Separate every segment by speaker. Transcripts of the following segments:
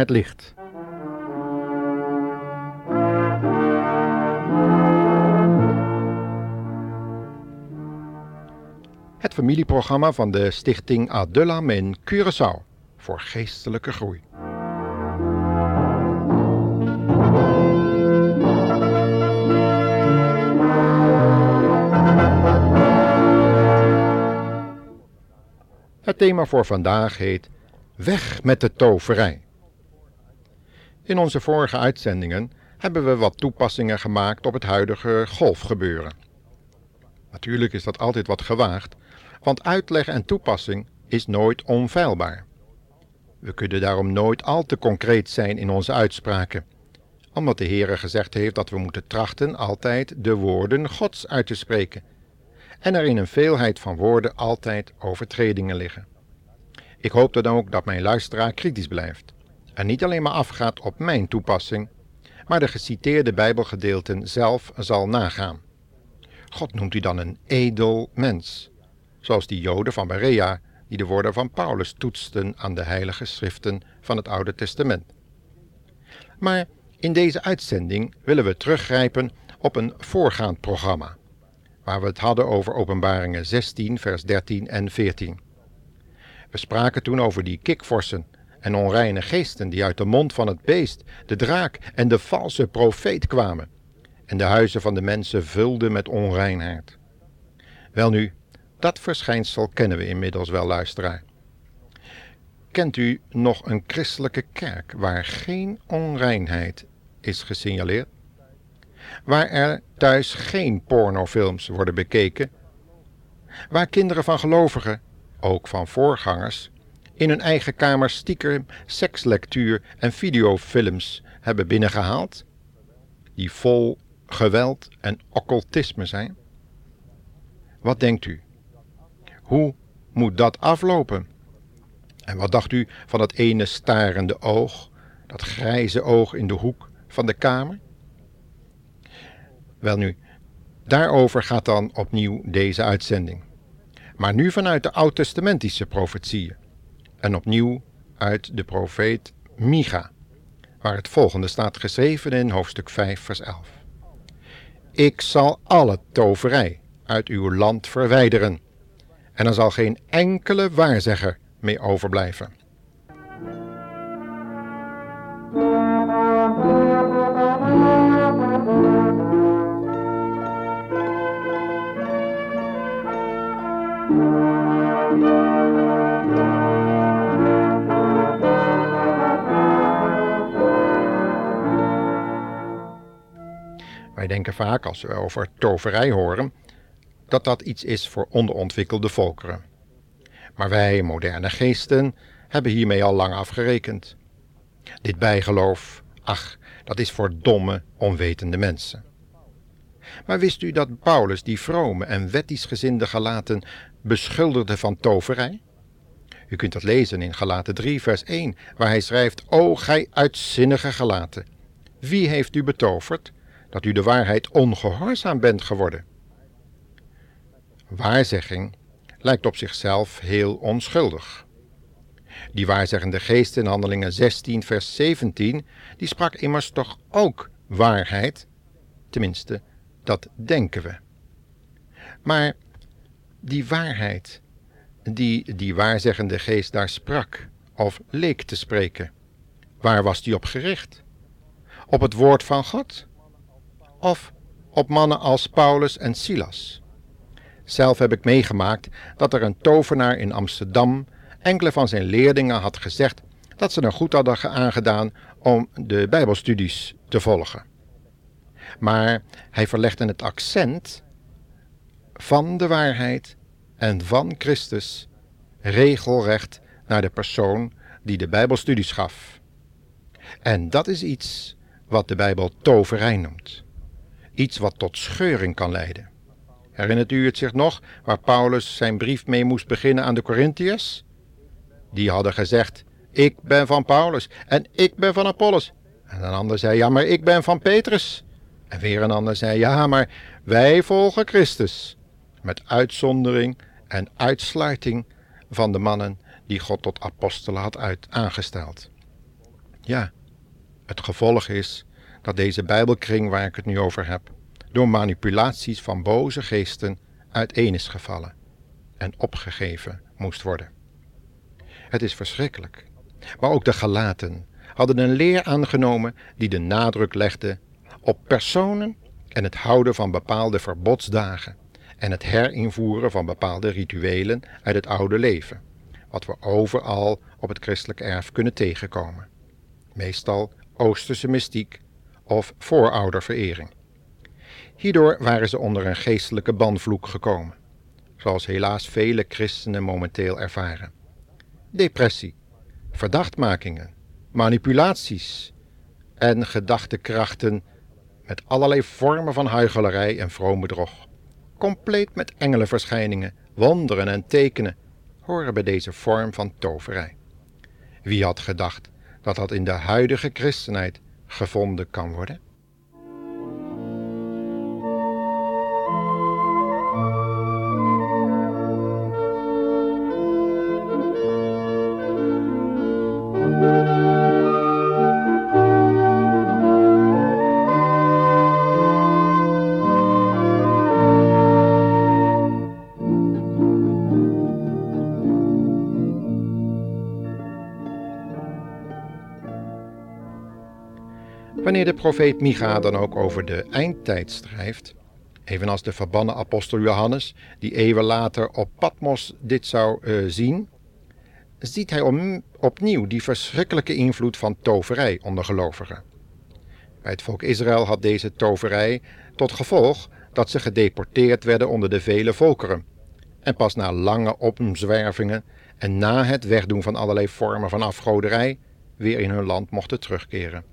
Speaker 1: Het licht. Het familieprogramma van de stichting Adullam in Curaçao voor geestelijke groei. Het thema voor vandaag heet Weg met de toverij. In onze vorige uitzendingen hebben we wat toepassingen gemaakt op het huidige golfgebeuren. Natuurlijk is dat altijd wat gewaagd, want uitleg en toepassing is nooit onfeilbaar. We kunnen daarom nooit al te concreet zijn in onze uitspraken, omdat de Heere gezegd heeft dat we moeten trachten altijd de woorden Gods uit te spreken, en er in een veelheid van woorden altijd overtredingen liggen. Ik hoop dan ook dat mijn luisteraar kritisch blijft en niet alleen maar afgaat op mijn toepassing, maar de geciteerde Bijbelgedeelten zelf zal nagaan. God noemt u dan een edel mens, zoals die Joden van Berea die de woorden van Paulus toetsten aan de heilige schriften van het Oude Testament. Maar in deze uitzending willen we teruggrijpen op een voorgaand programma, waar we het hadden over Openbaringen 16, vers 13 en 14. We spraken toen over die kikvorsen en onreine geesten die uit de mond van het beest, de draak en de valse profeet kwamen, en de huizen van de mensen vulden met onreinheid. Welnu, dat verschijnsel kennen we inmiddels wel, luisteraar. Kent u nog een christelijke kerk waar geen onreinheid is gesignaleerd? Waar er thuis geen pornofilms worden bekeken? Waar kinderen van gelovigen, ook van voorgangers, in hun eigen kamer stiekem sekslectuur en videofilms hebben binnengehaald? Die vol geweld en occultisme zijn? Wat denkt u? Hoe moet dat aflopen? En wat dacht u van dat ene starende oog, dat grijze oog in de hoek van de kamer? Welnu, daarover gaat dan opnieuw deze uitzending. Maar nu vanuit de oud-testamentische profetieën. En opnieuw uit de profeet Micha, waar het volgende staat geschreven in hoofdstuk 5, vers 11. Ik zal alle toverij uit uw land verwijderen en er zal geen enkele waarzegger mee overblijven. Wij denken vaak als we over toverij horen dat dat iets is voor onderontwikkelde volkeren. Maar wij, moderne geesten, hebben hiermee al lang afgerekend. Dit bijgeloof, ach, dat is voor domme, onwetende mensen. Maar wist u dat Paulus die vrome en wettisch gezinde Galaten beschuldigde van toverij? U kunt dat lezen in Galaten 3, vers 1, waar hij schrijft: O gij uitzinnige Galaten, wie heeft u betoverd dat u de waarheid ongehoorzaam bent geworden? Waarzegging lijkt op zichzelf heel onschuldig. Die waarzeggende geest in Handelingen 16, vers 17, die sprak immers toch ook waarheid? Tenminste, dat denken we. Maar die waarheid, die die waarzeggende geest daar sprak, of leek te spreken, waar was die op gericht? Op het woord van God? Of op mannen als Paulus en Silas? Zelf heb ik meegemaakt dat er een tovenaar in Amsterdam enkele van zijn leerlingen had gezegd dat ze er goed hadden aangedaan om de Bijbelstudies te volgen. Maar hij verlegde het accent van de waarheid en van Christus regelrecht naar de persoon die de Bijbelstudies gaf. En dat is iets wat de Bijbel toverij noemt. Iets wat tot scheuring kan leiden. Herinnert u het zich nog, waar Paulus zijn brief mee moest beginnen aan de Corinthiërs? Die hadden gezegd: Ik ben van Paulus en ik ben van Apollos. En een ander zei: Ja, maar ik ben van Petrus. En weer een ander zei: Ja, maar wij volgen Christus. Met uitzondering en uitsluiting van de mannen die God tot apostelen had uit aangesteld. Ja, het gevolg is dat deze Bijbelkring waar ik het nu over heb, door manipulaties van boze geesten uiteen is gevallen en opgegeven moest worden. Het is verschrikkelijk. Maar ook de Galaten hadden een leer aangenomen die de nadruk legde op personen en het houden van bepaalde verbodsdagen en het herinvoeren van bepaalde rituelen uit het oude leven, wat we overal op het christelijk erf kunnen tegenkomen. Meestal Oosterse mystiek of voorouderverering. Hierdoor waren ze onder een geestelijke banvloek gekomen, zoals helaas vele christenen momenteel ervaren. Depressie, verdachtmakingen, manipulaties en gedachtekrachten met allerlei vormen van huichelarij en vroom bedrog, compleet met engelenverschijningen, wonderen en tekenen, horen bij deze vorm van toverij. Wie had gedacht dat dat in de huidige christenheid gevonden kan worden? Wanneer de profeet Micha dan ook over de eindtijd schrijft, evenals de verbannen apostel Johannes, die eeuwen later op Patmos dit zou uh, zien, ziet hij opnieuw die verschrikkelijke invloed van toverij onder gelovigen. Bij het volk Israël had deze toverij tot gevolg dat ze gedeporteerd werden onder de vele volkeren. En pas na lange omzwervingen en na het wegdoen van allerlei vormen van afgoderij weer in hun land mochten terugkeren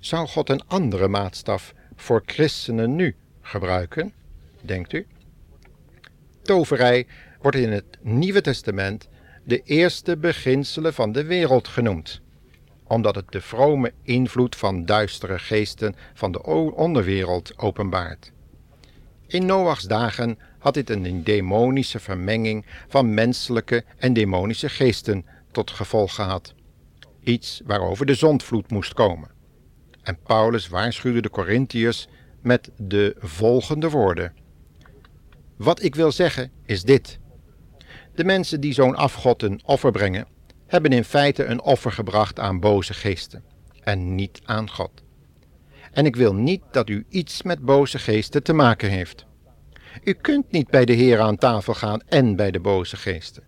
Speaker 1: zou God een andere maatstaf voor christenen nu gebruiken, denkt u? Toverij wordt in het Nieuwe Testament de eerste beginselen van de wereld genoemd, omdat het de vrome invloed van duistere geesten van de onderwereld openbaart. In Noachs dagen had dit een demonische vermenging van menselijke en demonische geesten tot gevolg gehad. Iets waarover de zondvloed moest komen. En Paulus waarschuwde de Corinthiërs met de volgende woorden. Wat ik wil zeggen is dit. De mensen die zo'n afgod een offer brengen, hebben in feite een offer gebracht aan boze geesten en niet aan God. En ik wil niet dat u iets met boze geesten te maken heeft. U kunt niet bij de Heer aan tafel gaan en bij de boze geesten.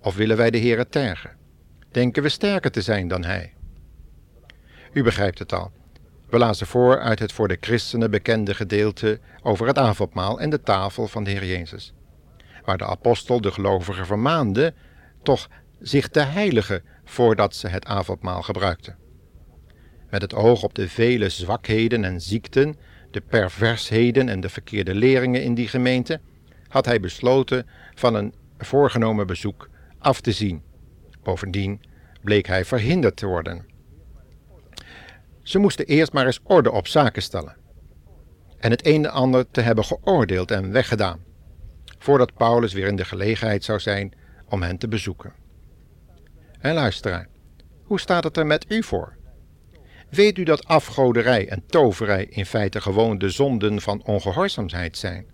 Speaker 1: Of willen wij de Heer tergen? Denken we sterker te zijn dan Hij? U begrijpt het al. We lazen voor uit het voor de christenen bekende gedeelte over het avondmaal en de tafel van de Heer Jezus, waar de apostel de gelovigen vermaande toch zich te heiligen voordat ze het avondmaal gebruikten. Met het oog op de vele zwakheden en ziekten, de perversheden en de verkeerde leringen in die gemeente, had hij besloten van een voorgenomen bezoek af te zien. Bovendien bleek hij verhinderd te worden ze moesten eerst maar eens orde op zaken stellen. En het een en ander te hebben geoordeeld en weggedaan, voordat Paulus weer in de gelegenheid zou zijn om hen te bezoeken. En luisteraar, hoe staat het er met u voor? Weet u dat afgoderij en toverij in feite gewoon de zonden van ongehoorzaamheid zijn,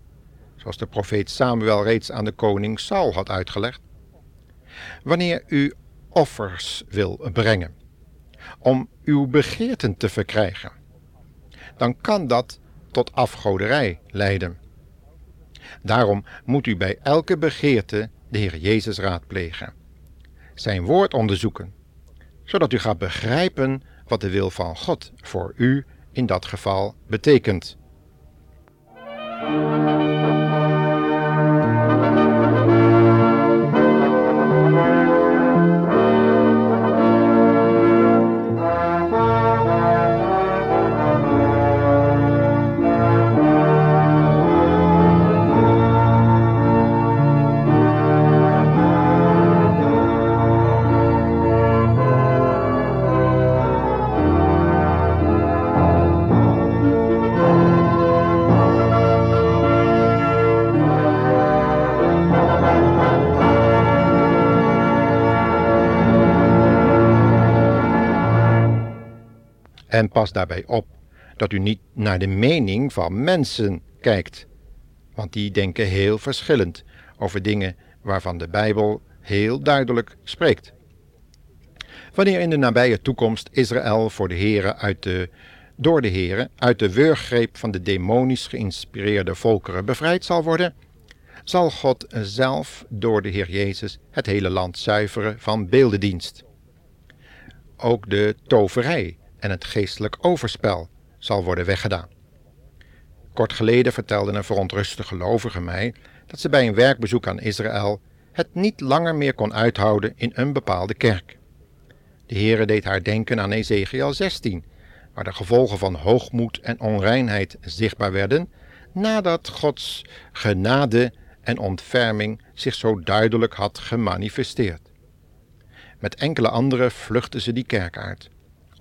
Speaker 1: zoals de profeet Samuel reeds aan de koning Saul had uitgelegd? Wanneer u offers wil brengen, om uw begeerten te verkrijgen, dan kan dat tot afgoderij leiden. Daarom moet u bij elke begeerte de Heer Jezus raadplegen, zijn woord onderzoeken, zodat u gaat begrijpen wat de wil van God voor u in dat geval betekent. Pas daarbij op dat u niet naar de mening van mensen kijkt, want die denken heel verschillend over dingen waarvan de Bijbel heel duidelijk spreekt. Wanneer in de nabije toekomst Israël voor de heren uit de, door de heren uit de wurggreep van de demonisch geïnspireerde volkeren bevrijd zal worden, zal God zelf door de Heer Jezus het hele land zuiveren van beeldendienst. Ook de toverij en het geestelijk overspel zal worden weggedaan. Kort geleden vertelde een verontruste gelovige mij dat ze bij een werkbezoek aan Israël het niet langer meer kon uithouden in een bepaalde kerk. De Heere deed haar denken aan Ezekiel 16, waar de gevolgen van hoogmoed en onreinheid zichtbaar werden, nadat Gods genade en ontferming zich zo duidelijk had gemanifesteerd. Met enkele anderen vluchtten ze die kerk uit,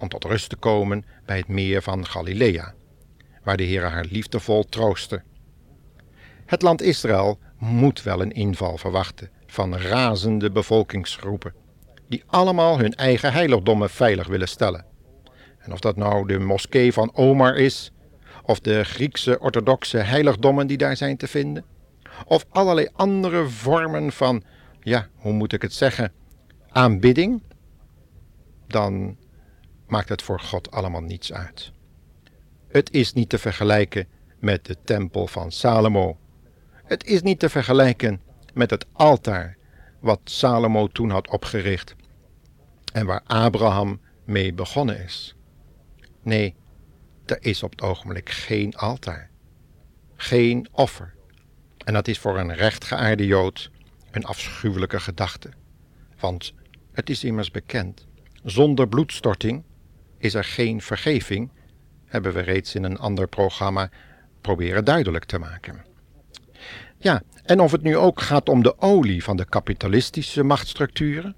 Speaker 1: om tot rust te komen bij het meer van Galilea, waar de Heere haar liefdevol troostte. Het land Israël moet wel een inval verwachten van razende bevolkingsgroepen, die allemaal hun eigen heiligdommen veilig willen stellen. En of dat nou de moskee van Omar is, of de Griekse orthodoxe heiligdommen die daar zijn te vinden, of allerlei andere vormen van, ja, hoe moet ik het zeggen, aanbidding, dan maakt het voor God allemaal niets uit. Het is niet te vergelijken met de tempel van Salomo. Het is niet te vergelijken met het altaar wat Salomo toen had opgericht en waar Abraham mee begonnen is. Nee, er is op het ogenblik geen altaar, geen offer. En dat is voor een rechtgeaarde Jood een afschuwelijke gedachte. Want het is immers bekend, zonder bloedstorting is er geen vergeving, hebben we reeds in een ander programma proberen duidelijk te maken. Ja, en of het nu ook gaat om de olie van de kapitalistische machtsstructuren,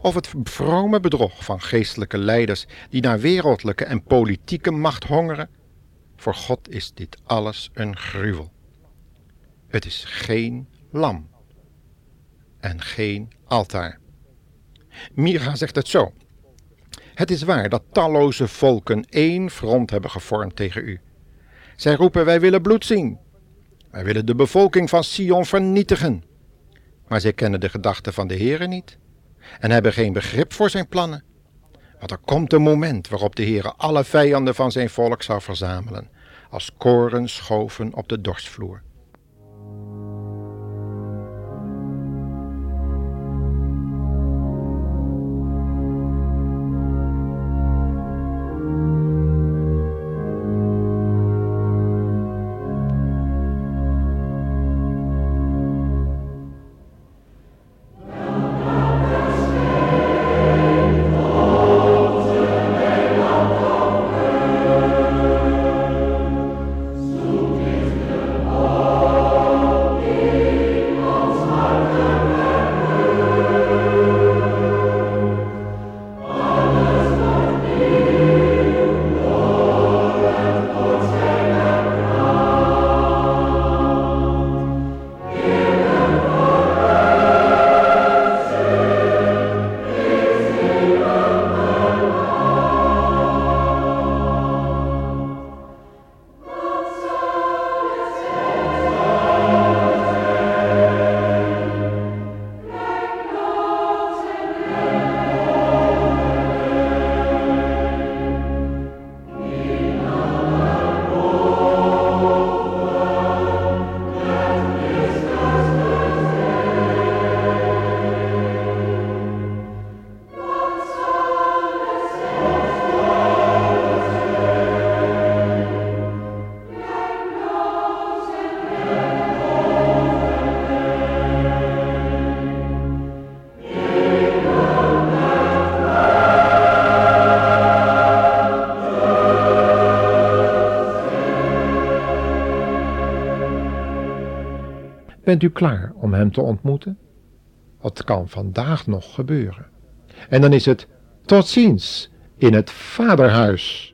Speaker 1: of het vrome bedrog van geestelijke leiders die naar wereldlijke en politieke macht hongeren, voor God is dit alles een gruwel. Het is geen lam en geen altaar. Mira zegt het zo. Het is waar dat talloze volken één front hebben gevormd tegen u. Zij roepen: Wij willen bloed zien. Wij willen de bevolking van Sion vernietigen. Maar zij kennen de gedachten van de Heere niet en hebben geen begrip voor zijn plannen. Want er komt een moment waarop de Heere alle vijanden van zijn volk zal verzamelen, als koren schoven op de dorstvloer.
Speaker 2: Bent u klaar om hem te ontmoeten? Dat kan vandaag nog gebeuren. En dan is het tot ziens in het vaderhuis.